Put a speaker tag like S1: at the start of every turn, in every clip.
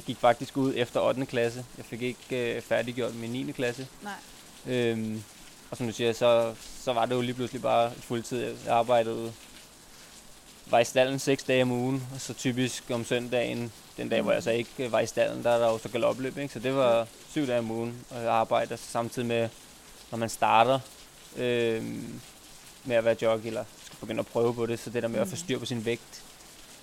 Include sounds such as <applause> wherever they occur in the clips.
S1: jeg gik faktisk ud efter 8. klasse. Jeg fik ikke øh, færdiggjort min 9. klasse.
S2: Nej.
S1: Øhm, og som du siger, så, så var det jo lige pludselig bare fuldtid. Jeg arbejdede, var i stallen seks dage om ugen, og så typisk om søndagen, den dag, hvor jeg så ikke øh, var i stallen, der er der jo så galopløb, ikke? Så det var syv dage om ugen, og jeg arbejder samtidig med, når man starter øhm, med at være jockey, eller skal begynde at prøve på det, så det der med at få styr på sin vægt.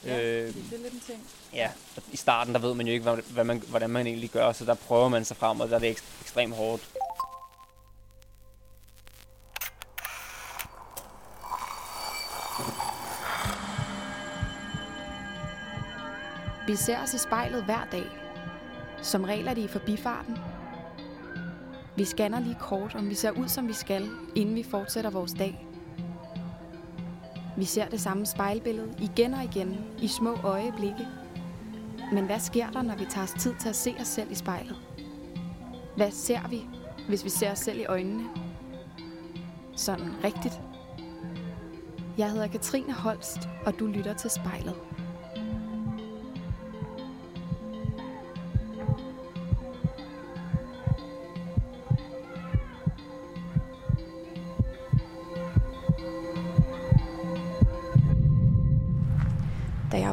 S2: Ja,
S1: Øhm,
S2: det er lidt en ting.
S1: Ja, i starten der ved man jo ikke, hvad, hvad man, hvordan man egentlig gør, så der prøver man sig frem, og der er det ekst- ekstremt hårdt.
S3: Vi ser os i spejlet hver dag. Som regel er det i forbifarten. Vi scanner lige kort, om vi ser ud, som vi skal, inden vi fortsætter vores dag. Vi ser det samme spejlbillede igen og igen i små øjeblikke. Men hvad sker der, når vi tager os tid til at se os selv i spejlet? Hvad ser vi, hvis vi ser os selv i øjnene? Sådan rigtigt. Jeg hedder Katrine Holst, og du lytter til spejlet.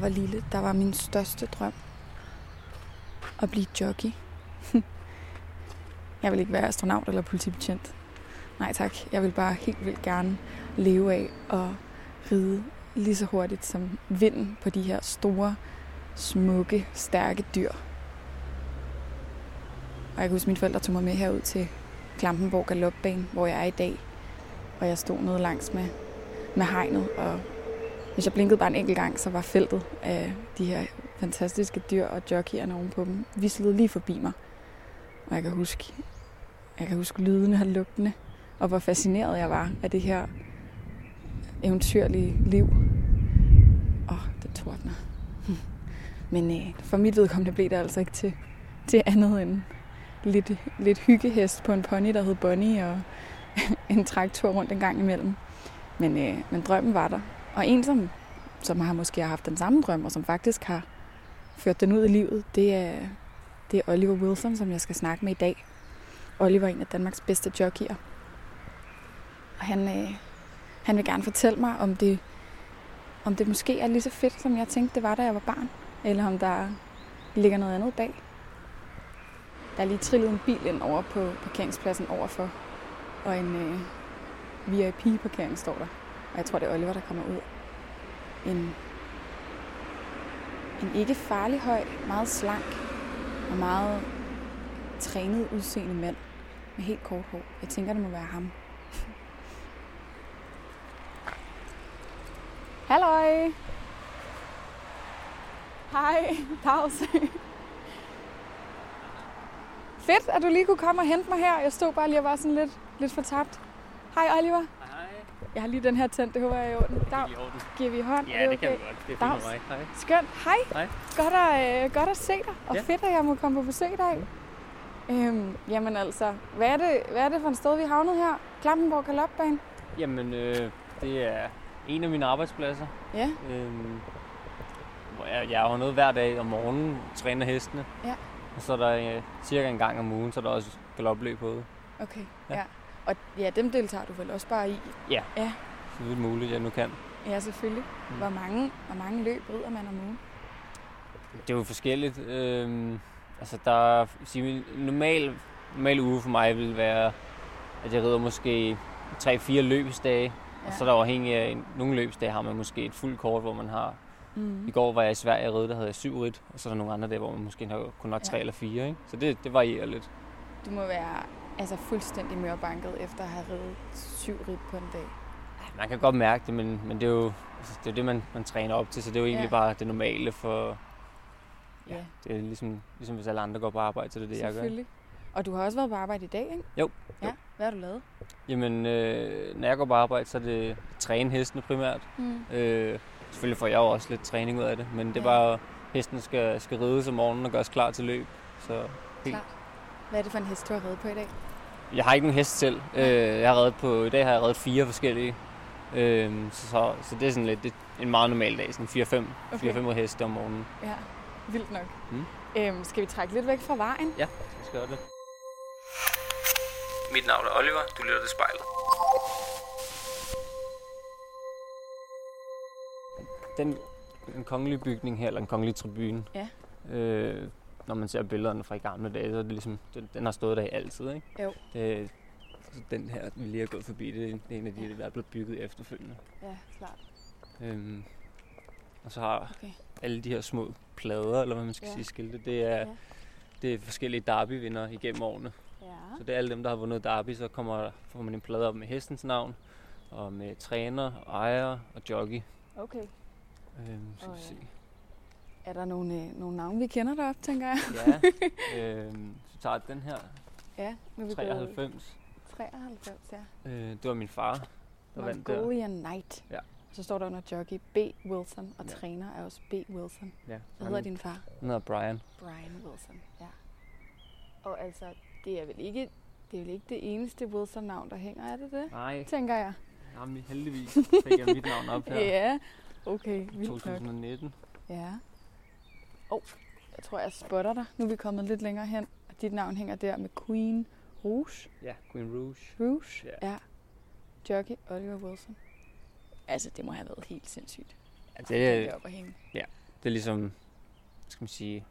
S3: Var lille, der var min største drøm at blive jockey. <laughs> jeg vil ikke være astronaut eller politibetjent. Nej tak, jeg vil bare helt vildt gerne leve af at ride lige så hurtigt som vinden på de her store, smukke, stærke dyr. Og jeg kan huske, at mine forældre tog mig med herud til Klampenborg Galopbane, hvor jeg er i dag. Og jeg stod nede langs med, med hegnet, og hvis jeg blinkede bare en enkelt gang, så var feltet af de her fantastiske dyr og jockeyerne ovenpå dem vislede lige forbi mig. Og jeg kan huske, jeg kan huske lydene og lugtene, og hvor fascineret jeg var af det her eventyrlige liv. Åh, oh, det tordner. <laughs> Men øh, for mit vedkommende blev det altså ikke til, til andet end lidt, lidt hyggehest på en pony, der hed Bonnie, og <laughs> en traktor rundt en gang imellem. Men, øh, men drømmen var der. Og en, som, som har måske har haft den samme drøm, og som faktisk har ført den ud i livet, det er, det er Oliver Wilson, som jeg skal snakke med i dag. Oliver er en af Danmarks bedste jockeyer. Og han, øh, han vil gerne fortælle mig, om det, om det måske er lige så fedt, som jeg tænkte, det var, da jeg var barn. Eller om der ligger noget andet bag. Der er lige trillet en bil ind over på parkeringspladsen overfor. Og en øh, VIP-parkering står der. Og jeg tror, det er Oliver, der kommer ud. En, en ikke farlig høj, meget slank og meget trænet udseende mand med helt kort hår. Jeg tænker, det må være ham. <laughs> Halløj! Hej, pause. Fedt, at du lige kunne komme og hente mig her. Jeg stod bare lige og var sådan lidt, lidt fortabt. Hej Oliver. Jeg har lige den her tændt, det håber jeg er i orden. Dag, giver vi hånd?
S1: Ja,
S3: Er
S1: det kan
S3: okay?
S1: vi godt. Det er
S3: Dags.
S1: Hej.
S3: Skønt. Hej.
S1: Hej.
S3: Godt at, øh, godt at se dig, og
S1: Ja.
S3: fedt, at jeg må komme på besøg i dag. Øhm, jamen altså, hvad er, det, hvad er det for et sted, vi er havnet her? Klampenborg Galopbane?
S1: Jamen, øh, det er en af mine arbejdspladser.
S3: Ja.
S1: Øhm, hvor jeg, jeg har noget hver dag om morgenen, træner hestene.
S3: Ja.
S1: Og så er der øh, cirka en gang om ugen, så er der også galopløb på.
S3: Okay,
S1: Ja.
S3: ja. Og ja, dem deltager du vel også bare i?
S1: Ja.
S3: Ja,
S1: Så vidt muligt, jeg nu kan.
S3: ja selvfølgelig.
S1: Mm.
S3: Hvor, mange, hvor mange løb rider man om ugen?
S1: Det er jo forskelligt. Øhm, altså, der er, sige, normal, normal uge for mig vil være, at jeg rider måske 3-4 løbsdage. Ja. Og så er der afhængig af, nogle løbsdage har man måske et fuldt kort, hvor man har...
S3: Mm.
S1: I går var jeg i Sverige og rid, der havde jeg syv rid, og så er der nogle andre dage, hvor man måske har kun nok tre
S3: Ja.
S1: eller fire. Ikke? Så det, det varierer lidt.
S3: Du må være altså, fuldstændig mørbanket efter at have reddet syv rid på en dag.
S1: Man kan godt mærke det, men, men det er jo altså, det, er det man, man træner op til, så det er jo egentlig
S3: Ja.
S1: bare det normale for...
S3: Ja,
S1: Det er ligesom, ligesom hvis alle andre går på arbejde, så det er det, jeg gør.
S3: selvfølgelig. Og du har også været på arbejde i dag, ikke?
S1: Jo,
S3: Ja.
S1: jo.
S3: Hvad har du lavet?
S1: Jamen, øh, når jeg går på arbejde, så er det træne hestene primært.
S3: Mm.
S1: Øh, selvfølgelig får jeg jo også lidt træning ud af det, men det er
S3: Ja.
S1: bare, hesten skal, skal rides om morgenen og gøres klar til løb. Så helt.
S3: Hvad er det for en hest, du har reddet på i dag?
S1: Jeg har ikke nogen hest selv. Øh, jeg har reddet på, I dag har jeg reddet fire forskellige. Øh, så, så, så, det er sådan lidt det er en meget normal dag, sådan 4-5
S3: Okay.
S1: heste om morgenen.
S3: Ja, vildt nok.
S1: Mm.
S3: Øhm, skal vi trække lidt væk fra vejen?
S1: Ja, jeg skal gøre det. Mit navn er Oliver, du lytter til spejlet. Den, den kongelige bygning her, eller den kongelige tribune,
S3: Ja.
S1: øh, når man ser billederne fra i gamle dage, så er det ligesom, den, den har stået der i altid, ikke?
S3: Jo.
S1: Det, så den her, vi lige har gået forbi, det er en af de, der er blevet bygget efterfølgende.
S3: Ja, klart.
S1: Øhm, og så har
S3: Okay.
S1: alle de her små plader, eller hvad man skal
S3: Ja.
S1: ja. sige, skilte, det er,
S3: Ja.
S1: ja. det er forskellige derby-vinder igennem årene.
S3: Ja.
S1: Så det er alle dem, der har vundet derby, så kommer, får man en plade op med hestens navn, og med træner, ejer og jockey.
S3: Okay.
S1: Øhm, så
S3: Og,
S1: vi se.
S3: Er der nogle, øh, nogle navne, vi kender derop, tænker jeg?
S1: Ja, øhm, så tager den her, <laughs>
S3: Ja, nu er vi
S1: 93.
S3: gået 93, ja.
S1: Øh, det var min far, der vandt der.
S3: Mongolian Knight.
S1: Ja.
S3: Så står der under jockey B. Wilson, og
S1: Ja.
S3: træner er også B. Wilson.
S1: Ja,
S3: Hvad hedder din far?
S1: Han hedder Brian.
S3: Brian Wilson, ja. Og altså, det er vel ikke det, er vel ikke det eneste Wilson-navn, der hænger, er det det?
S1: Nej,
S3: Tænker jeg.
S1: jamen, heldigvis fik jeg mit navn op her. <laughs>
S3: Ja, okay,
S1: i
S3: vildt nok.
S1: 2019.
S3: Ja. Oh, jeg tror, jeg spotter dig. Nu er vi kommet lidt længere hen. Og dit navn hænger der med Queen Rouge.
S1: Ja, Queen Rouge.
S3: Rouge?
S1: Ja.
S3: ja. Jockey Oliver Wilson. Altså, det må have været helt sindssygt.
S1: Ja,
S3: at
S1: det, er,
S3: det op at hænge.
S1: det er ligesom, skal man sige,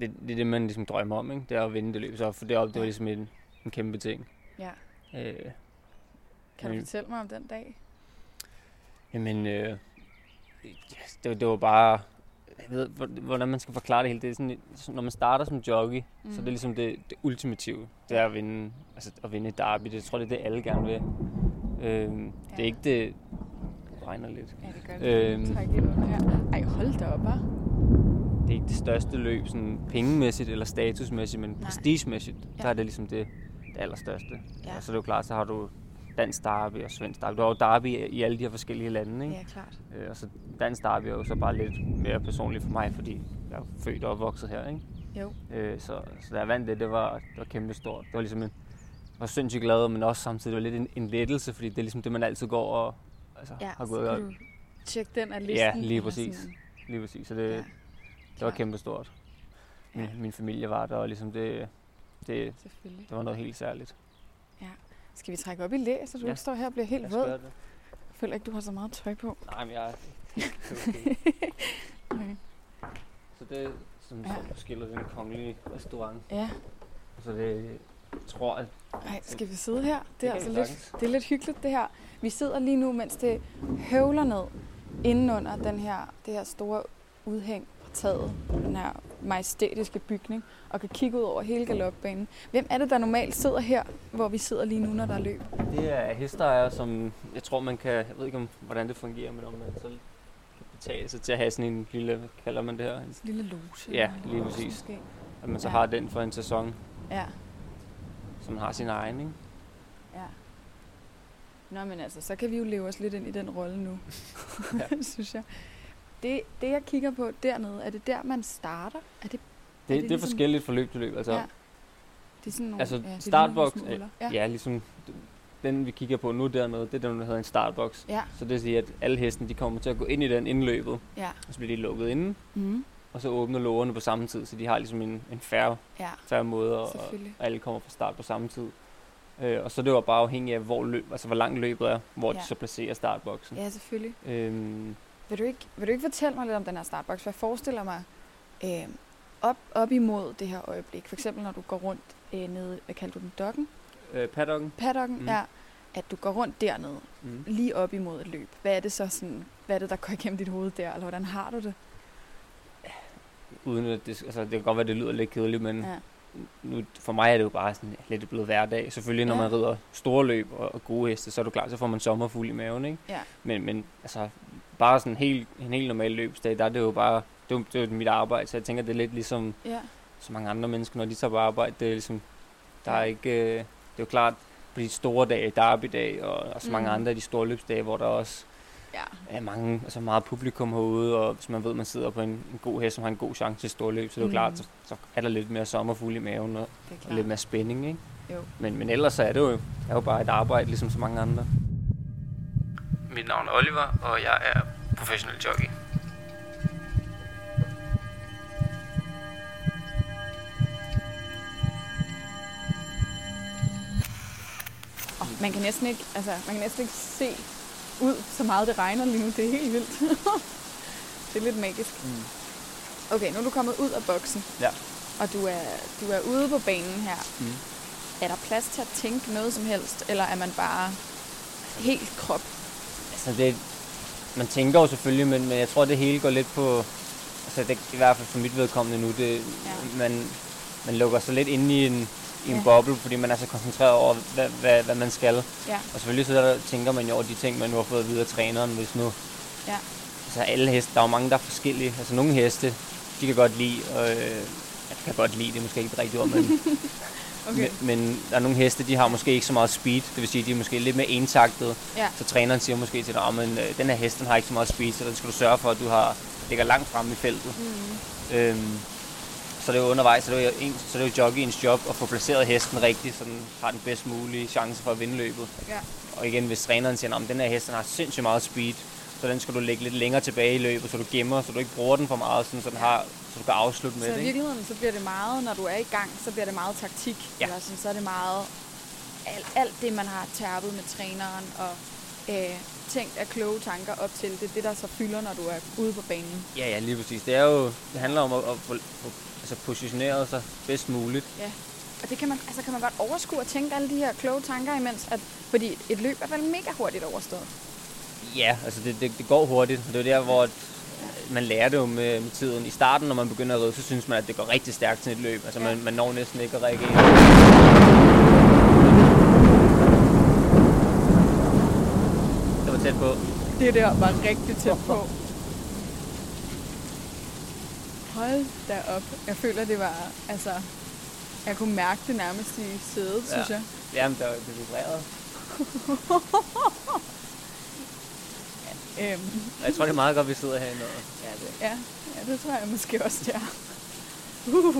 S1: det, det er det, man ligesom drømmer om, ikke? Det er at vinde det løb. Så for det op, det var
S3: Ja.
S1: ligesom en, en kæmpe ting.
S3: Ja.
S1: Øh,
S3: Kan du
S1: Men-
S3: fortælle mig om den dag?
S1: Jamen, øh, det, det var bare... Jeg ved, hvor- hvordan man skal forklare det hele. Det er sådan, når man starter som jockey, mm. så det er ligesom det, det ultimative. Det er at vinde, altså at vinde et derby. Det jeg tror jeg, det er det, alle gerne vil. Øhm, Det
S3: Ja.
S1: er ikke det... Det regner lidt.
S3: Ja, det gør det.
S1: Øhm.
S3: Træk lidt under her. Ej, hold da op, hva'?
S1: Det er ikke det største løb, sådan pengemæssigt eller statusmæssigt, men
S3: Nej.
S1: prestigemæssigt,
S3: Ja.
S1: der er det ligesom det, det allerstørste.
S3: Ja.
S1: Og så er det jo klart, så har du dansk derby og svensk derby. Du har jo derby i alle de her forskellige lande, ikke?
S3: Ja, klart.
S1: Øh, og så dansk derby er jo så bare lidt mere personligt for mig, fordi jeg er født og opvokset her, ikke?
S3: Jo.
S1: Øh, så, så da jeg vandt det, det var, det var kæmpe stort. Det var ligesom en, var sindssygt glad, men også samtidig var lidt en, en lettelse, fordi det er ligesom det, man altid går og altså,
S3: Ja,
S1: har gået og
S3: tjekke den af listen.
S1: Ja, lige præcis.
S3: sådan.
S1: lige præcis. Så det,
S3: Ja,
S1: det var kæmpe stort. Min,
S3: Ja.
S1: min familie var der, og ligesom det, det, det var noget helt særligt.
S3: Skal vi trække op i læ, så du
S1: Ja.
S3: ikke står her og bliver helt våd?
S1: det.
S3: Jeg føler ikke, du har så meget tøj på.
S1: Nej, men jeg er <laughs> okay.
S3: Okay.
S1: Så det er sådan,
S3: Ja.
S1: ja. skiller den kongelige restaurant.
S3: Ja.
S1: Så det, jeg tror, at
S3: Ej, skal vi sidde her? Det er,
S1: kan
S3: altså lidt, det er lidt hyggeligt, det her. Vi sidder lige nu, mens det høvler ned indenunder den her, det her store udhæng på taget den her majestætiske bygning, og kan kigge ud over hele galopbanen. Hvem er det, der normalt sidder her, hvor vi sidder lige nu, når der er løb?
S1: det er hesteejere, som jeg tror, man kan, jeg ved ikke om, hvordan det fungerer, men om man så kan betale sig til at have sådan en lille, hvad kalder man det her, En-
S3: Lille loge.
S1: Ja, lige præcis.
S3: Måske.
S1: at man så
S3: Ja.
S1: har den for en sæson,
S3: Ja,
S1: man har sin egen, ikke?
S3: ja. Nå, men altså, så kan vi jo leve os lidt ind i den rolle nu,
S1: Ja. <laughs>
S3: synes jeg. Det, det, jeg kigger på dernede, er det der, man starter? Er det,
S1: Det,
S3: det
S1: det, er
S3: ligesom-
S1: forskelligt fra løb til løb. Altså,
S3: ja. Det er sådan nogle,
S1: altså
S3: ja, det
S1: startbox, øh,
S3: smuler.
S1: ja. ja, ligesom den vi kigger på nu dernede, det er den, der hedder en startbox.
S3: Ja,
S1: Så det vil sige, at alle hesten de kommer til at gå ind i den inden løbet,
S3: ja.
S1: og så bliver de lukket inden,
S3: Mm.
S1: og så åbner lågerne på samme tid, så de har ligesom en, en færre,
S3: Ja,
S1: færre måde, og, og alle kommer fra start på samme tid. Øh, og så er det jo bare afhængigt af, hvor, løb, altså, hvor langt løbet er, hvor. Ja. de så placerer startboksen.
S3: Ja, selvfølgelig.
S1: Øhm,
S3: Vil du, ikke, vil du ikke fortælle mig lidt om den her? For jeg forestiller mig øh, op, op imod det her øjeblik. For eksempel når du går rundt øh, nede, hvad kalder du den, dokken?
S1: øh, paddocken,
S3: Paddocken,
S1: mm.
S3: ja. At du går rundt dernede,
S1: mm.
S3: lige op imod et løb. Hvad er det så sådan, hvad er det, der går igennem dit hoved der? Eller hvordan har du det?
S1: uden at det, altså, det kan godt være, det lyder lidt kedeligt, men
S3: Ja.
S1: nu, for mig er det jo bare sådan lidt blevet hverdag. Selvfølgelig, når
S3: Ja.
S1: man rider store løb og, og gode heste, så er du klar, så får man sommerfuld i maven, ikke?
S3: Ja.
S1: Men, men altså, bare sådan en helt, en helt normal løbsdag, der er det jo bare, det er, det er mit arbejde, så jeg tænker, det er lidt ligesom
S3: Ja,
S1: så mange andre mennesker, når de tager på arbejde, det er ligesom, der er ikke, øh, det er jo klart, på de store dage, derby-dag, og, og så mange
S3: Mm.
S1: andre af de store løbsdage, hvor der også
S3: ja,
S1: er mange, altså meget publikum herude, og hvis man ved, man sidder på en, en god hest, som har en god chance til storløb, så er det jo
S3: Mm.
S1: klart, så, så er der lidt mere sommerfugl i maven, og,
S3: er
S1: og lidt mere spænding, ikke?
S3: Jo.
S1: Men, men ellers så er det jo, er jo bare et arbejde, ligesom så mange andre. Mit navn er Oliver, og jeg er professionel jockey.
S3: Oh, man kan næsten ikke, altså, man kan næsten ikke se ud, så meget det regner lige nu. Det er helt vildt. <laughs> det er lidt magisk.
S1: Mm.
S3: Okay, nu er du kommet ud af boksen.
S1: Ja.
S3: Og du er, du er ude på banen her.
S1: Mm.
S3: Er der plads til at tænke noget som helst, eller er man bare helt krop
S1: Altså det, man tænker jo selvfølgelig, men, men jeg tror, det hele går lidt på, altså det, i hvert fald for mit vedkommende nu, det,
S3: Ja.
S1: man, man lukker sig lidt inde i en, i en
S3: Ja.
S1: boble, fordi man er så koncentreret over, hvad, hvad, hvad man skal.
S3: Ja.
S1: Og selvfølgelig så der, tænker man jo over de ting, man nu har fået videre af træneren, hvis nu...
S3: Ja.
S1: Altså alle heste, der er jo mange, der er forskellige. Altså nogle heste, de kan godt lide, og, øh, jeg kan godt lide, det er måske ikke det rigtige ord, men, <laughs>
S3: Okay.
S1: men, men der er nogle heste, de har måske ikke så meget speed, det vil sige, de er måske lidt mere ensagtede.
S3: Ja.
S1: Så træneren siger måske til dig, "Åh, men øh, den her hest, den har ikke så meget speed, så den skal du sørge for, at du har, ligger langt fremme i feltet.
S3: Mm.
S1: Øhm, så det er jo undervejs, så det er jo, en, så det er jo jockeyens job at få placeret hesten rigtigt, så den har den bedst mulige chance for at vinde løbet.
S3: Ja.
S1: Og igen, hvis træneren siger, at den her hest den har sindssygt meget speed, så den skal du lægge lidt længere tilbage i løbet, så du gemmer, så du ikke bruger den for meget, sådan, så, den
S3: Ja.
S1: har, så du kan afslutte med
S3: Så
S1: det.
S3: i
S1: Ikke?
S3: virkeligheden, så bliver det meget, når du er i gang, så bliver det meget taktik.
S1: Ja.
S3: Eller sådan, så er det meget alt, alt det, man har tærpet med træneren og øh, tænkt af kloge tanker op til. Det er det, der så fylder, når du er ude på banen.
S1: Ja, ja, lige præcis. Det, er jo, det handler om at, at få, få altså positioneret sig bedst muligt.
S3: Og det kan man, altså kan man godt overskue og tænke alle de her kloge tanker imens, at, fordi et løb er vel mega hurtigt overstået.
S1: Ja, altså det, det, det går hurtigt. Det er der, hvor man lærer det jo med, med tiden. I starten, når man begynder at ride, så synes man, at det går rigtig stærkt til et løb. Altså man, man når næsten ikke at. Det var tæt på.
S3: Det der var rigtig tæt på. Hold da op. Jeg føler, det var, altså, jeg kunne mærke det nærmest i sædet,
S1: Ja.
S3: synes jeg.
S1: Jamen, der, det vibrerede. <laughs>
S3: Øhm,
S1: jeg tror, det er meget godt, vi sidder herinde. Og...
S3: ja, det, ja, ja, det tror jeg måske også, det er. Uh.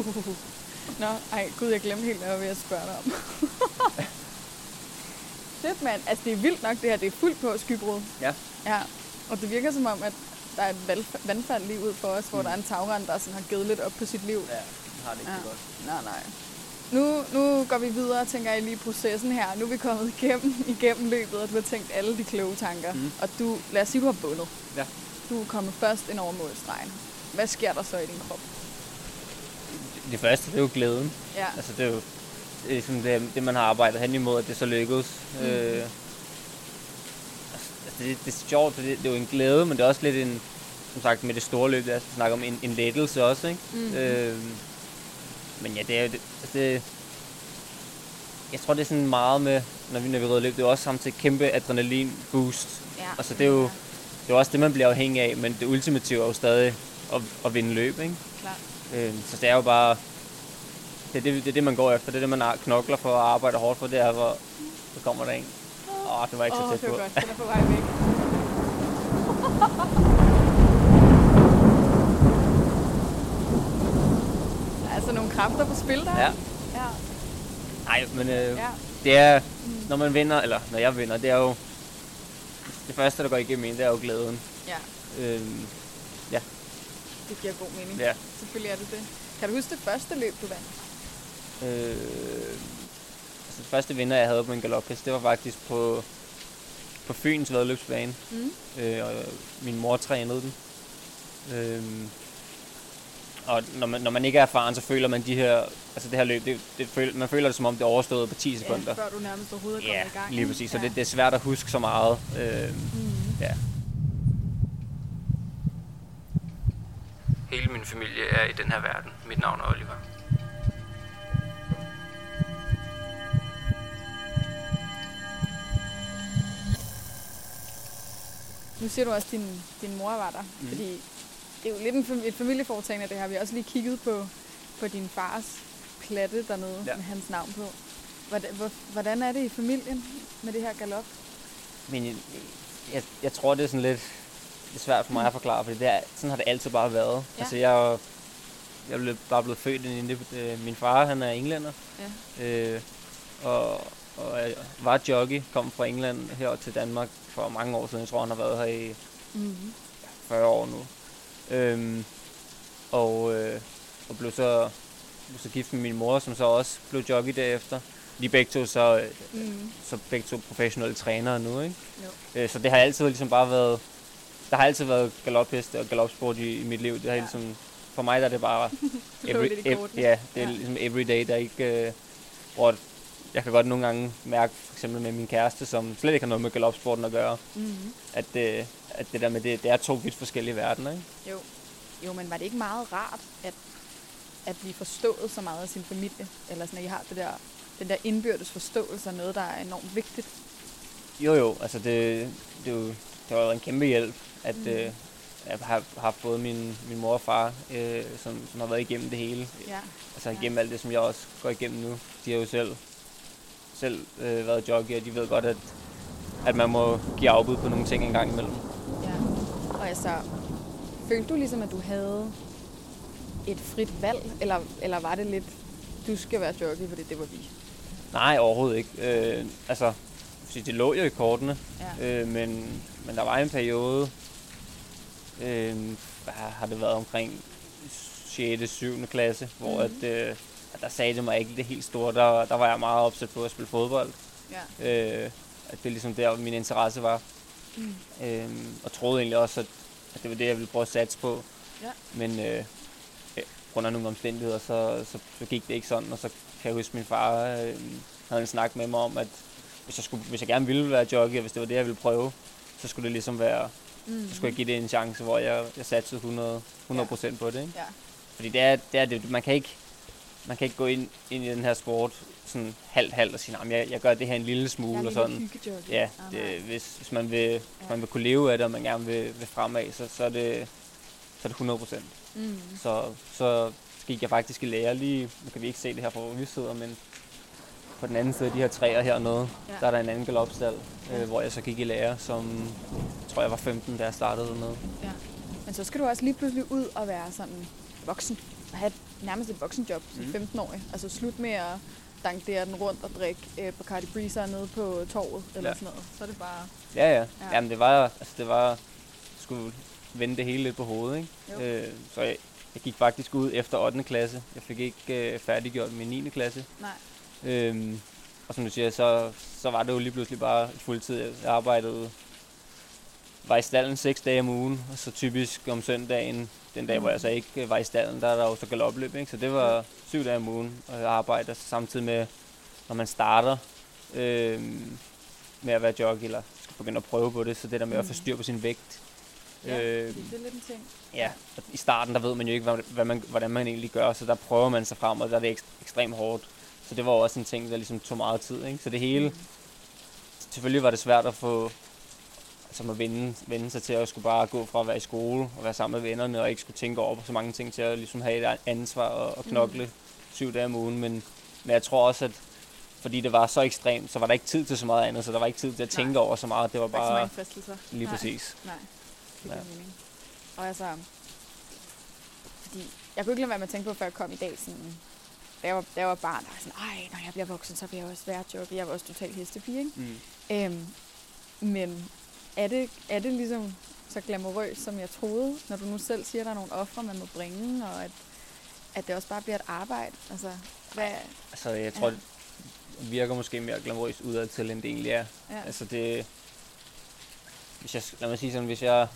S3: Nå, ej, gud, jeg glemte helt, hvad jeg var ved at spørge dig om. <laughs> Fedt, mand. Altså, det er vildt nok, det her. Det er fuldt på skybrud.
S1: Ja.
S3: Ja, og det virker som om, at der er et vandfald lige ud for os, hvor
S1: Mm.
S3: der er en tagrand, der sådan har givet lidt op på sit liv.
S1: Ja, har det ikke
S3: Ja.
S1: godt.
S3: Nej, nej. Nu, nu går vi videre, tænker jeg lige processen her. Nu er vi kommet igennem, igennem løbet, og du har tænkt alle de kloge tanker.
S1: Mm.
S3: Og du, lad os sige, du har bundet.
S1: Ja.
S3: Du er kommet først ind over målstregen. Hvad sker der så i din krop?
S1: Det første, det er jo glæden.
S3: Ja,
S1: Altså, det er jo det, er sådan det, det, man har arbejdet hen imod, at det så lykkedes.
S3: Mm.
S1: Øh, altså, det, det er sjovt, det, det er jo en glæde, men det er også lidt en, som sagt, med det store løb, der snakker om en, en lettelse også, ikke?
S3: Mhm.
S1: Øh, men ja, det er jo det, altså det, jeg tror, det er sådan meget med, når vi, når vi rider løb, det er jo også samtidig kæmpe adrenalin boost.
S3: ja.
S1: Altså, det er jo, det er også det, man bliver afhængig af, men det ultimative er jo stadig at, at vinde løb, ikke?
S3: klart.
S1: Øh, så det er jo bare... Det er det, det er det, man går efter. Det er det, man knokler for og arbejder hårdt for. Det er, hvor så kommer der en. Åh, det var ikke
S3: Åh,
S1: så tæt
S3: det
S1: på.
S3: var godt. Den er på vej væk. Der er altså nogle kræfter på spil der.
S1: Ja.
S3: ja.
S1: Nej, men øh,
S3: ja.
S1: det er,
S3: Mm.
S1: når man vinder, eller når jeg vinder, det er jo... Det første, der går igennem en, det er jo glæden.
S3: ja.
S1: Øhm,
S3: Det giver god mening.
S1: ja.
S3: Selvfølgelig er det det. Kan du huske det første løb, du vandt?
S1: Øh, altså, det første vinder, jeg havde på en galophest, det var faktisk på, på Fyns vedløbsbane.
S3: Mm.
S1: øh, og min mor trænede den. Øhm, og når man, når man ikke er erfaren, så føler man de her, altså det her løb, det, det føl, man føler det som om det er overstået på 10 sekunder.
S3: Ja, før du nærmest overhovedet er
S1: Ja,
S3: i gang.
S1: lige præcis. Så
S3: ja.
S1: det, det er svært at huske så meget. Øhm,
S3: Mm.
S1: ja. Hele min familie er i den her verden. Mit navn er Oliver.
S3: Nu siger du også, at din, din mor var der. Mm. Fordi det er jo lidt en, et familieforetagende, det her. Vi har også lige kigget på, på din fars platte dernede
S1: Ja.
S3: med hans navn på. Hvordan, hvor, hvordan er det i familien med det her galop?
S1: Men jeg, jeg, jeg tror, det er sådan lidt det er svært for mig at forklare, for det er, sådan har det altid bare været.
S3: Ja.
S1: Altså, jeg, er jeg jo bare blevet født ind i det. Øh, Min far, han er englænder.
S3: Ja.
S1: Øh, og, og jeg var jockey, kom fra England her til Danmark for mange år siden. Jeg tror, han har været her i
S3: Mm-hmm.
S1: 40 år nu. Øhm, og, øh, og blev så, blev så gift med min mor, som så også blev jockey derefter. de er begge to så, øh,
S3: Mm.
S1: så begge to professionelle trænere nu, ikke?
S3: Jo.
S1: Øh, så det har altid ligesom bare været, der har altid været galopheste og galopsport i, i mit liv. Det har
S3: Ja.
S1: ligesom, for mig der er det bare <laughs>
S3: i
S1: ev- ja, det er
S3: Ja.
S1: ligesom everyday, der ikke, øh, hvor jeg kan godt nogle gange mærke, for eksempel med min kæreste, som slet ikke har noget med galopsporten at gøre,
S3: Mm.
S1: at, øh, at det der med det, det er to vidt forskellige verdener, ikke?
S3: Jo. jo, men var det ikke meget rart at, at blive forstået så meget af sin familie? Eller sådan, at I har det der, den der indbyrdes forståelse af noget, der er enormt vigtigt?
S1: Jo jo, altså det, det, jo, det været en kæmpe hjælp, at Mm. øh, jeg har haft både min, min mor og far, øh, som, som har været igennem det hele.
S3: Ja.
S1: Altså
S3: Ja.
S1: igennem alt det, som jeg også går igennem nu. De har jo selv, selv øh, været jockey, og de ved godt, at, at man må give afbud på nogle ting en gang imellem.
S3: ja. Og altså, følte du ligesom, at du havde et frit valg? Eller, eller var det lidt, du skal være jockey, fordi det var vi?
S1: Nej, overhovedet ikke. Øh, altså, fordi det lå jo i kortene,
S3: Ja.
S1: øh, men, men der var en periode, øh, hvad har det været omkring 6. 7. klasse, hvor
S3: Mhm.
S1: at, øh, at der sagde det mig ikke det helt store. Der, der var jeg meget opsat på at spille fodbold.
S3: ja.
S1: Øh, at det er ligesom der, min interesse var.
S3: Mm.
S1: Øhm, og troede egentlig også, at, at det var det, jeg ville prøve at satse på.
S3: Ja.
S1: Men øh, øh, grund af nogle omstændigheder, så, så, så gik det ikke sådan. Og så kan jeg huske, at min far øh, havde en snak med mig om, at hvis jeg, skulle, hvis jeg gerne ville være jockey, og hvis det var det, jeg ville prøve, så skulle det ligesom være,
S3: Mm.
S1: så skulle jeg give det en chance, hvor jeg, jeg satsede 100, 100 procent på det. Ikke?
S3: Ja.
S1: Fordi det er, det er det, man kan ikke, man kan ikke gå ind, ind i den her sport sådan halvt halvt og sige, at jeg, jeg gør det her en lille smule og sådan. Ja,
S3: nej.
S1: det, hvis, hvis, man vil, hvis man vil kunne leve af det, og man gerne vil, vil fremad, så, så, er det, så er det 100 procent.
S3: Mm.
S1: Så, så gik jeg faktisk i lære lige, nu kan vi ikke se det her fra hvor vi sidder, men på den anden side af de her træer hernede,
S3: Ja.
S1: ja. der er der en anden galopstal,
S3: Ja.
S1: øh, hvor jeg så gik i lære, som tror jeg var 15, da jeg startede dernede.
S3: Ja. Men så skal du også lige pludselig ud og være sådan voksen. Og have nærmest et voksenjob som
S1: Mhm.
S3: 15-årig. Altså slut med at dankdere den rundt og drikke øh, på Cardi Breezer nede på torvet eller
S1: Ja.
S3: sådan noget. Så er det bare...
S1: Ja, ja.
S3: Ja.
S1: ja. Jamen, det var, altså, det var, skulle vende det hele lidt på hovedet, ikke?
S3: Jo.
S1: Øh, så jeg, jeg gik faktisk ud efter 8. klasse. Jeg fik ikke øh, færdiggjort min 9. klasse.
S3: Nej.
S1: Øhm, og som du siger, så, så var det jo lige pludselig bare fuldtid. Jeg arbejdede, var i stallen seks dage om ugen, og så typisk om søndagen, den dag, hvor jeg så ikke øh, var i stallen, der er der jo så galopløb, ikke? Så det var syv dage om ugen, og jeg arbejder samtidig med, når man starter øhm, med at være jockey, eller skal begynde at prøve på det, så det der med at få
S3: Mm.
S1: styr på sin vægt.
S3: Ja,
S1: Øh,
S3: det er lidt en ting.
S1: Ja, i starten der ved man jo ikke, hvad, hvad man, hvordan man egentlig gør, så der prøver man sig frem, og der er det ekst- ekstremt hårdt. Så det var også en ting, der ligesom tog meget tid. Ikke? Så det hele,
S3: Mm.
S1: selvfølgelig var det svært at få, altså at vende, vende sig til at skulle bare gå fra at være i skole og være sammen med vennerne, og ikke skulle tænke over på så mange ting til at ligesom have et ansvar og, og knokle
S3: Mm.
S1: syv dage om ugen. Men, men jeg tror også, at fordi det var så ekstremt, så var der ikke tid til så meget andet, så der var ikke tid til at tænke
S3: Nej.
S1: over så meget. Det var
S3: er ikke så
S1: bare lige
S3: Nej.
S1: præcis.
S3: Nej, det
S1: Ja.
S3: mening. Og altså, fordi jeg kunne ikke lade være med at tænke på, før jeg kom i dag, sådan, da jeg var, da jeg var barn, der var sådan, ej, når jeg bliver voksen, så vil jeg også være jockey. Jeg var også totalt hestepige, ikke?
S1: Mm.
S3: Øhm, men er det, er det ligesom så glamourøst, som jeg troede, når du nu selv siger, at der er nogle ofre, man må bringe, og at, at det også bare bliver et arbejde? Altså, hvad,
S1: Altså, jeg tror,
S3: Ja.
S1: det virker måske mere glamourøst udad til, end det egentlig er.
S3: ja.
S1: Altså, det... Hvis jeg, lad mig sige sådan, hvis jeg...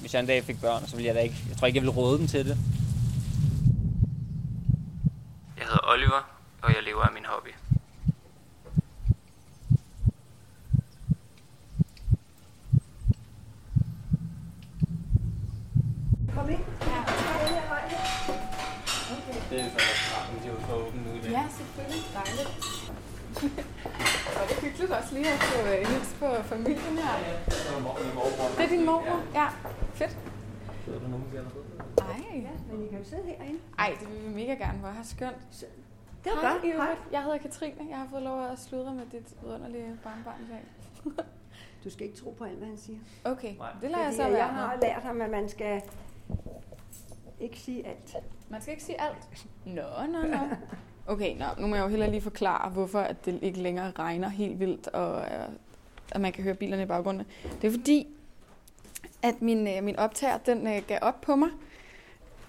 S1: Hvis jeg en dag fik børn, så ville jeg da ikke... Jeg tror ikke, jeg ville råde dem til det. Jeg hedder Oliver, og jeg lever af min hobby.
S2: Kom ind.
S1: Det er så trappen, de er jo så åbne nu i dag.
S3: Ja, selvfølgelig. Dejligt. <laughs> og det er hyggeligt også lige at få øh, hils på familien her. Det er din mormor? Ja. Fedt.
S1: Sidder du nogen der
S3: Ej.
S2: Ja, men I kan jo sidde herinde.
S3: Ej, det vil vi mega gerne. Hvor har skønt.
S2: Det var
S3: Hej,
S2: godt. Hej.
S3: Jeg hedder Katrine. Jeg har fået lov at sludre med dit underlige barnbarn i dag.
S2: Du skal ikke tro på alt, hvad han siger.
S3: Okay,
S1: Nej.
S3: det lader jeg
S2: Fordi
S3: så
S2: jeg
S3: være
S2: har
S3: med.
S2: lært ham, at man skal ikke sige alt.
S3: Man skal ikke sige alt. Nå, nå, nå. <laughs> Okay, nå, nu må jeg jo heller lige forklare, hvorfor at det ikke længere regner helt vildt, og at man kan høre bilerne i baggrunden. Det er fordi, at min, øh, min optager, den øh, gav op på mig.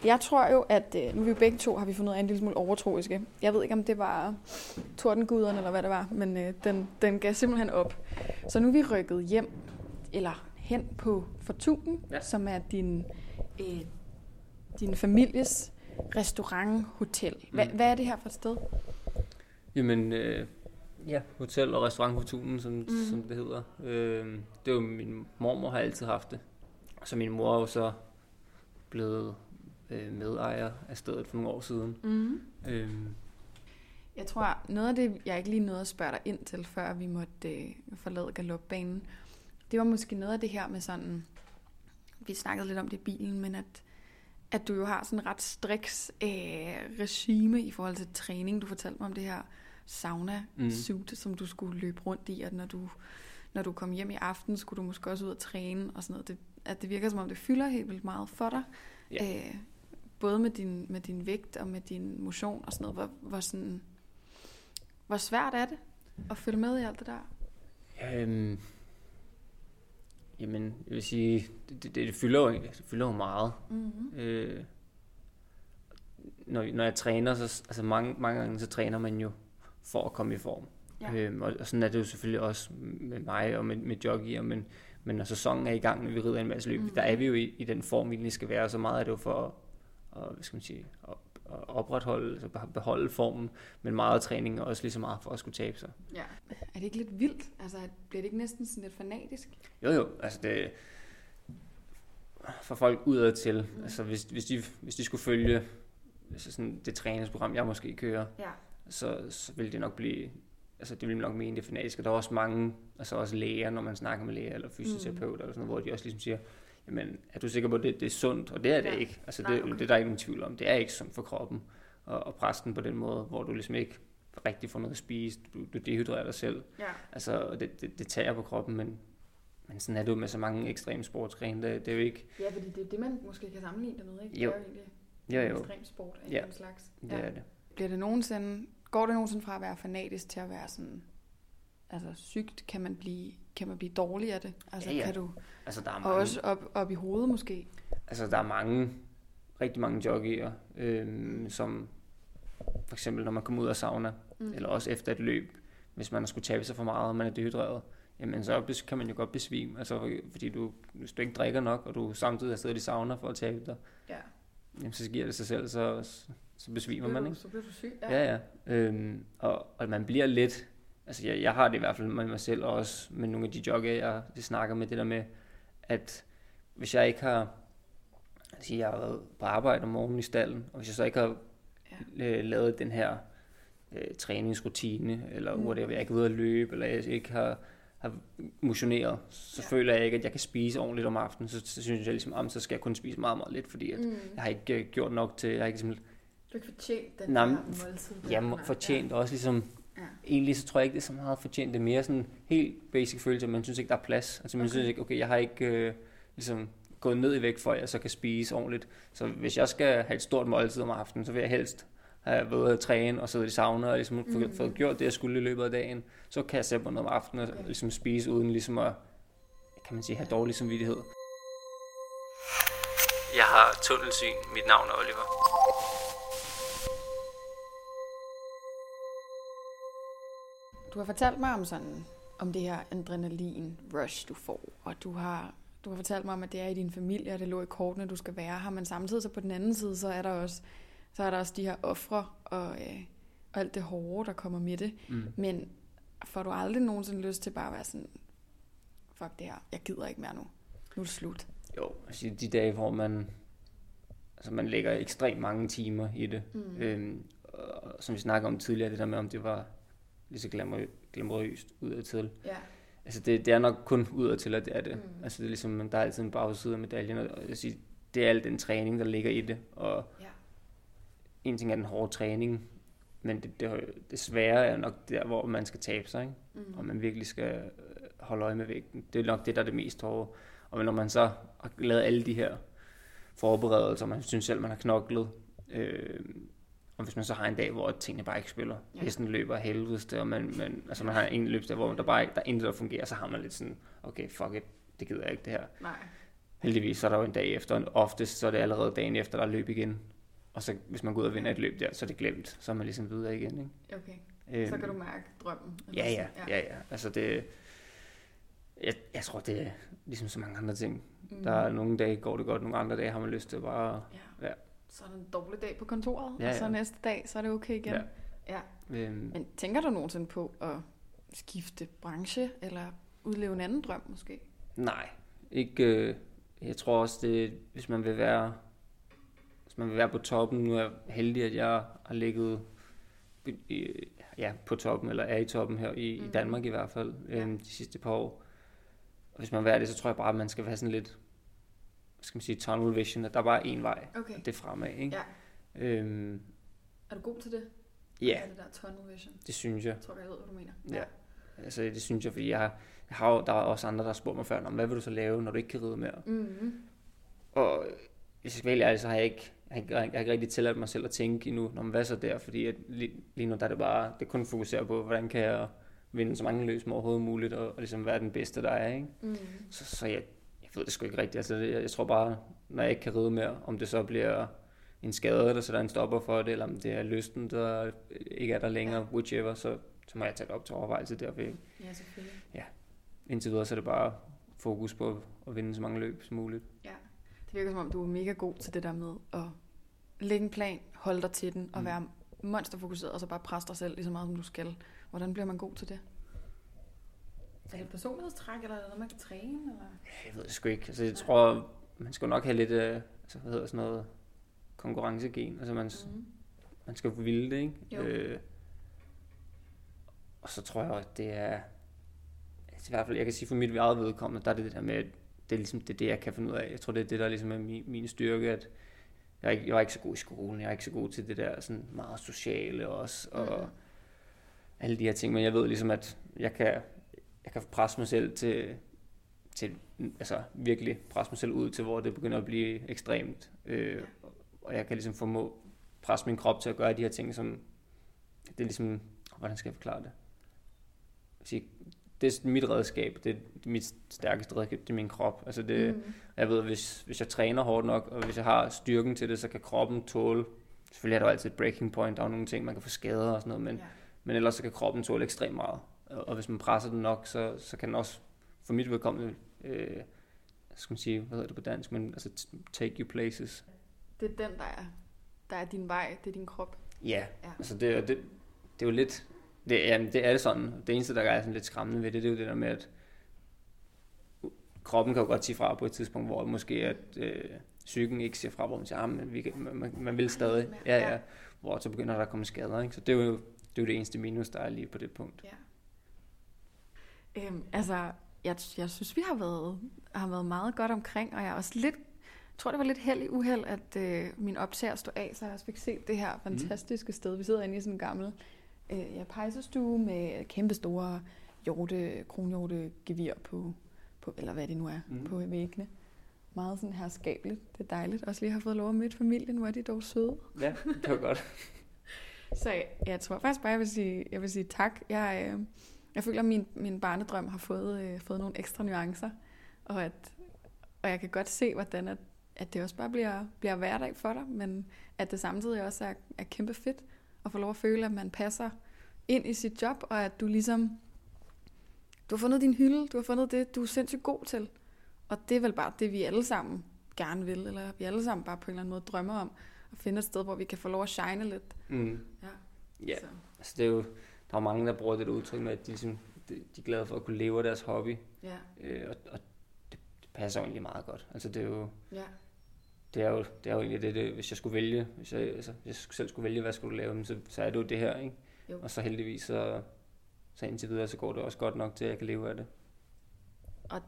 S3: Jeg tror jo, at øh, nu er vi jo begge to, har vi fundet ud af en lille smule overtroiske. Jeg ved ikke, om det var tordenguderne eller hvad det var, men øh, den, den gav simpelthen op. Så nu er vi rykket hjem, eller hen på Fortunen. Ja. som er din, øh, din families restaurant, hotel. Hva,
S1: Mm.
S3: Hvad er det her for et sted?
S1: Jamen, øh, ja, hotel og restaurant Fortunen, som, mm. som det hedder. Øh, det er jo min mormor har altid haft det. Så min mor er jo så blevet øh, medejer af stedet for nogle år siden.
S3: Mm.
S1: Øh,
S3: Jeg tror, noget af det, jeg ikke lige nåede at spørge dig ind til, før vi måtte øh, forlade galopbanen, det var måske noget af det her med sådan, vi snakkede lidt om det i bilen, men at, at du jo har sådan ret striks øh, regime i forhold til træning. Du fortalte mig om det her sauna
S1: Mm.
S3: som du skulle løbe rundt i, at når du, når du kom hjem i aften, skulle du måske også ud og træne og sådan noget. Det, at det virker som om, det fylder helt vildt meget for dig.
S1: Ja.
S3: Øh, både med din, med din vægt og med din motion og sådan noget. Hvor, hvor, sådan, hvor svært er det at følge med i alt det der?
S1: Øhm, jamen, jeg vil sige, det, det, det, fylder, jo, det fylder jo meget.
S3: Mm-hmm.
S1: Øh, når, når jeg træner, så altså mange, mange gange så træner man jo for at komme i form.
S3: Ja.
S1: Øhm, og, og sådan er det jo selvfølgelig også med mig og med, med joggier, men, men når sæsonen er i gang, når vi rider en masse løb, mm. der er vi jo i, i den form, vi egentlig skal være. Så meget er det jo for at, at, hvad skal man sige, at opretholde, altså beholde formen, men meget træning er også lige så meget for at skulle tabe sig.
S3: ja. Er det ikke lidt vildt? Altså, bliver det ikke næsten sådan lidt fanatisk?
S1: Jo jo, altså det for folk udad til,
S3: Mm.
S1: altså hvis, hvis, de, hvis de skulle følge altså sådan det træningsprogram, jeg måske kører,
S3: Ja.
S1: så, så ville det nok blive, altså det ville nok mene det fanatiske. Der er også mange, altså også læger, når man snakker med læger eller fysioterapeuter, mm. eller sådan noget, hvor de også ligesom siger, jamen er du sikker på, at det, det er sundt? Og det er det
S3: Ja.
S1: ikke. Altså
S3: Nej,
S1: det,
S3: okay.
S1: det er der ikke nogen tvivl om. Det er ikke sundt for kroppen at presse den på den måde, hvor du ligesom ikke rigtig får noget at spise, du, du dehydrerer dig selv.
S3: Ja.
S1: Altså, og det, det, det tager på kroppen, men, men sådan er det jo med så mange ekstreme sportsgrene. Det, det er jo ikke...
S3: Ja, fordi det er det, man måske kan sammenligne det med, ikke?
S1: Jo.
S3: Det er jo egentlig
S1: Ja, jo,
S3: ekstrem sport af
S1: Ja.
S3: en slags.
S1: det er det.
S3: Bliver det nogensinde, går det nogensinde fra at være fanatisk til at være sådan, altså sygt, kan man blive, kan man blive dårlig af det? Altså
S1: Ja, ja.
S3: kan du,
S1: Altså, der er
S3: og
S1: mange,
S3: også op, op i hovedet måske?
S1: altså, der er mange, rigtig mange joggier, øhm, som for eksempel, når man kommer ud af sauna,
S3: Mm.
S1: eller også efter et løb, hvis man har skulle tabe sig for meget, og man er dehydreret, jamen så kan man jo godt besvime, altså fordi du, hvis du ikke drikker nok, og du samtidig har siddet i sauna for at tabe dig,
S3: Ja.
S1: jamen så giver det sig selv, så, så besvimer man, ikke?
S3: Så bliver du syg.
S1: Ja, ja. Øhm, og, og man bliver lidt... Altså, jeg, jeg har det i hvert fald med mig selv, og også med nogle af de jogger, jeg det snakker med, det der med, at hvis jeg ikke har... Altså, jeg har været på arbejde om morgenen i stallen, og hvis jeg så ikke har
S3: Ja.
S1: øh, lavet den her øh, træningsrutine, eller
S3: Mm.
S1: whatever, jeg ikke er ude at løbe, eller jeg ikke har, har motioneret, så
S3: Ja.
S1: ja. føler jeg ikke, at jeg kan spise ordentligt om aftenen. Så, så synes jeg ligesom, at så skal jeg kun spise meget, meget lidt, fordi at
S3: Mm.
S1: jeg har ikke øh, gjort nok til, jeg har ikke simpelthen
S3: Du har ikke fortjent den
S1: Nej, men
S3: måltid.
S1: Jamen, fortjent og også ligesom,
S3: Ja.
S1: egentlig så tror jeg ikke, det er så meget fortjent. Det er mere sådan helt basic følelse, at man synes ikke, der er plads. Altså man
S3: Okay.
S1: okay. synes ikke, okay, jeg har ikke øh, ligesom gået ned i vægt, for at jeg så kan spise ordentligt. Så hvis jeg skal have et stort måltid om aftenen, så vil jeg helst have været ude at træne og sidde i sauna og ligesom
S3: Mm.
S1: mm. fået gjort det, jeg skulle i løbet af dagen. Så kan jeg sætte mig ned om aftenen og
S3: Okay.
S1: ligesom spise uden ligesom at, kan man sige, have dårlig samvittighed. Jeg har tunnelsyn. Mit navn er Oliver.
S3: Du har fortalt mig om sådan om det her adrenalin rush du får, og du har du har fortalt mig om at det er i din familie, og det lå i kortene, du skal være her, men samtidig så på den anden side, så er der også så er der også de her ofre og, øh, og alt det hårde, der kommer med det.
S1: Mm.
S3: Men får du aldrig nogensinde lyst til bare at være sådan, fuck det her, jeg gider ikke mere nu. Nu er det slut.
S1: Jo, altså de dage, hvor man, altså man lægger ekstremt mange timer i det.
S3: Mm.
S1: Øhm, og som vi snakker om tidligere, det der med, om det var lige så glamour, glamourøst udadtil.
S3: Ja.
S1: Altså det, det er nok kun udadtil, at det er det.
S3: Mm.
S1: Altså det er ligesom, der er altid en bagside af medaljen, og jeg vil sige, det er al den træning, der ligger i det. Og
S3: Ja.
S1: en ting er den hårde træning, men det, det, det svære er nok der, hvor man skal tabe sig, ikke?
S3: Mm.
S1: og man virkelig skal øh, holde øje med vægten. Det er nok det, der er det mest hårde. Og når man så har lavet alle de her forberedelser, man synes selv, man har knoklet, øh, og hvis man så har en dag, hvor tingene bare ikke spiller,
S3: Ja.
S1: hesten løber helvedes det, og man, man, altså man har en løbsdag, hvor der bare ikke, der er intet, der fungerer, så har man lidt sådan, okay, fuck it, det gider jeg ikke det her.
S3: Nej.
S1: heldigvis så er der jo en dag efter, og oftest så er det allerede dagen efter, der er løb igen. Og så hvis man går ud og vinder et løb der, så er det glemt. Så er man ligesom videre igen. Ikke?
S3: Okay.
S1: Øhm,
S3: Så kan du mærke drømmen.
S1: Ja, ja, ja, ja. Altså det, jeg, jeg tror, det er ligesom så mange andre ting.
S3: Mm.
S1: Der er nogle dage går det godt, nogle andre dage har man lyst til bare...
S3: Ja.
S1: Ja.
S3: Så er det en dårlig dag på kontoret,
S1: Ja,
S3: og så
S1: ja.
S3: næste dag, så er det okay igen.
S1: Ja.
S3: ja.
S1: Øhm,
S3: Men tænker du nogensinde på at skifte branche, eller udleve en anden drøm måske?
S1: nej, ikke... Øh, jeg tror også, det, hvis man vil være... Hvis man vil være på toppen, nu er jeg heldig, at jeg har ligget i, ja, på toppen, eller er i toppen her i, mm. i. Danmark i hvert fald,
S3: Ja.
S1: øhm, de sidste par år. Og hvis man vil være det, så tror jeg bare, at man skal være sådan lidt, skal man sige, tunnel vision, at der er bare én vej,
S3: Okay.
S1: og det er fremad, ikke?
S3: Ja.
S1: Øhm,
S3: Er du god til det?
S1: ja,
S3: Er det der tunnel vision?
S1: det synes jeg.
S3: Jeg tror, jeg ved, hvad du mener.
S1: Ja. Altså, det synes jeg, fordi jeg har, jeg har jo, der er også andre, der har spurgt mig før, "Nå, hvad vil du så lave, når du ikke kan ride mere?
S3: Mm-hmm.
S1: Og hvis jeg skal være ærlig, så har jeg ikke, jeg ikke, jeg har ikke rigtig tilladt mig selv at tænke endnu, Nå, men hvad så der? Fordi at lige, lige nu der er det bare, det er kun fokusere på, hvordan kan jeg vinde så mange løb som overhovedet muligt, og, og ligesom være den bedste, der er, ikke?
S3: Mm.
S1: Så, så jeg, jeg ved det sgu ikke rigtigt. Altså, jeg, jeg tror bare, når jeg ikke kan ride mere, om det så bliver en skade, der sætter en stopper for det, eller om det er lysten, der ikke er der længere,
S3: Ja.
S1: whichever, så, så må jeg tage det op til overvejelse der. fordi
S3: Ja, selvfølgelig.
S1: Indtil videre, så er det bare fokus på at vinde så mange løb som muligt.
S3: Ja. Det virker som om, du er mega god til det der med at lægge en plan, holde dig til den, og
S1: Mm.
S3: være monsterfokuseret, og så bare presse dig selv lige så meget, som du skal. Hvordan bliver man god til det? Er det et personlighedstræk, eller er det noget, man kan træne? Eller?
S1: Jeg ved det sgu ikke. Altså, jeg tror, man skal nok have lidt, øh, altså, hvad hedder sådan noget, konkurrencegen. Altså, man,
S3: Mm.
S1: man skal ville det, ikke?
S3: Jo.
S1: Øh, og så tror jeg, at det er, altså, i hvert fald, jeg kan sige for mit eget vedkommende, der er det det der med, at det er ligesom det, er det, jeg kan finde ud af. Jeg tror, det er det, der ligesom er min, min styrke, at jeg er, ikke, jeg var ikke så god i skolen, jeg er ikke så god til det der sådan meget sociale også, og
S3: Mhm.
S1: alle de her ting, men jeg ved ligesom, at jeg kan, jeg kan presse mig selv til, til altså virkelig presse mig selv ud til, hvor det begynder at blive ekstremt, øh, og jeg kan ligesom formå presse min krop til at gøre de her ting, som det er ligesom, hvordan skal jeg forklare det? Det er mit redskab, det er mit stærkeste redskab, det er min krop. Altså det,
S3: Mm.
S1: jeg ved, hvis, hvis jeg træner hårdt nok, og hvis jeg har styrken til det, så kan kroppen tåle, selvfølgelig er der altid et breaking point, der er nogle ting, man kan få skader og sådan noget, men,
S3: Ja.
S1: men ellers så kan kroppen tåle ekstremt meget. Og, hvis man presser den nok, så, så kan den også, for mit vedkommende, øh, skal man sige, hvad hedder det på dansk, men altså take you places.
S3: Det er den, der er, der er din vej, det er din krop.
S1: Ja,
S3: Ja.
S1: ja. altså det, det, det er jo lidt, det, jamen, det er det sådan, det eneste, der er sådan lidt skræmmende ved det, det er jo det der med, at kroppen kan jo godt sige fra på et tidspunkt, hvor måske at øh, psyken ikke siger fra, hvor man siger, ah, men vi kan, man, man, man vil stadig, ja, ja, hvor så begynder der at komme skader, ikke? så det er jo det, er jo det eneste minus, der er lige på det punkt.
S3: Ja. Øhm, altså, jeg, jeg synes, vi har været, har været meget godt omkring, og jeg er også lidt, jeg tror, det var lidt held i uheld, at øh, min optager stod af, så jeg også fik set det her fantastiske mm. sted. Vi sidder inde i sådan en gammel øh, ja, pejsestue med kæmpe store hjorte, kronhjorte gevir på, på, eller hvad det nu er, mm. På væggene. Meget sådan herskabeligt. Det er dejligt. Også lige have fået lov at møde familien, hvor er de dog søde.
S1: Ja, det var godt. <laughs>
S3: Så jeg, jeg tror faktisk bare, jeg vil sige, jeg vil sige tak. Jeg, øh, jeg føler, at min, min barnedrøm har fået, øh, fået nogle ekstra nuancer, og, at, og jeg kan godt se, hvordan at, at det også bare bliver, bliver hverdag for dig, men at det samtidig også er, er kæmpe fedt at få lov at føle, at man passer ind i sit job, og at du ligesom, du har fundet din hylde, du har fundet det, du er sindssygt god til. Og det er vel bare det, vi alle sammen gerne vil, eller vi alle sammen bare på en eller anden måde drømmer om, at finde et sted, hvor vi kan få lov at shine lidt.
S1: Mm.
S3: Ja.
S1: Ja,
S3: Så.
S1: altså det er jo, der er mange, der bruger det udtryk med, at de, ligesom, de, de er glade for at kunne leve af deres hobby,
S3: Ja,
S1: øh, og, og det, det passer egentlig meget godt. Altså det er jo,
S3: ja.
S1: det er jo, det er jo egentlig det, det, hvis jeg skulle vælge, hvis jeg, altså, hvis jeg selv skulle vælge, hvad skulle du lave, så, så er det jo det her, ikke?
S3: Jo.
S1: Og så heldigvis, så, så indtil videre, så går det også godt nok til, at jeg kan leve af det.
S3: Og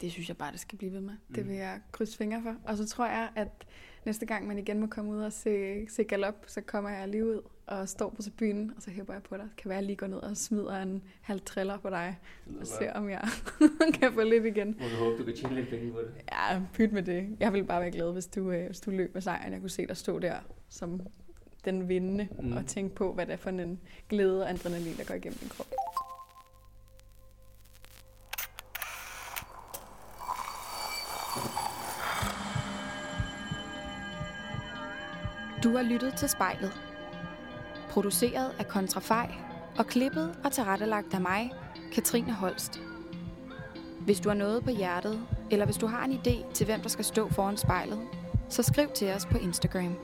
S3: det synes jeg bare, det skal blive ved med. Mm. Det vil jeg krydse fingre for. Og så tror jeg, at næste gang man igen må komme ud og se, se galop, så kommer jeg lige ud og står på tribunen, og så hæber jeg på dig. Kan være, at jeg lige går ned og smider en halv triller på dig, og ser, om jeg <laughs> kan få lidt igen.
S1: Må du håbe, du kan tjene lidt penge på det?
S3: Ja, pyt med det. Jeg ville bare være glad, hvis du, øh, hvis du løb med sejren. Jeg kunne se dig stå der som den vindende,
S1: mm.
S3: og tænke på, hvad det er for en glæde og adrenalin, der går igennem din krop. Du har lyttet til spejlet Produceret af Kontrafej og klippet og tilrettelagt af mig, Katrine Holst. Hvis du har noget på hjertet, eller hvis du har en idé til, hvem der skal stå foran spejlet, så skriv til os på Instagram.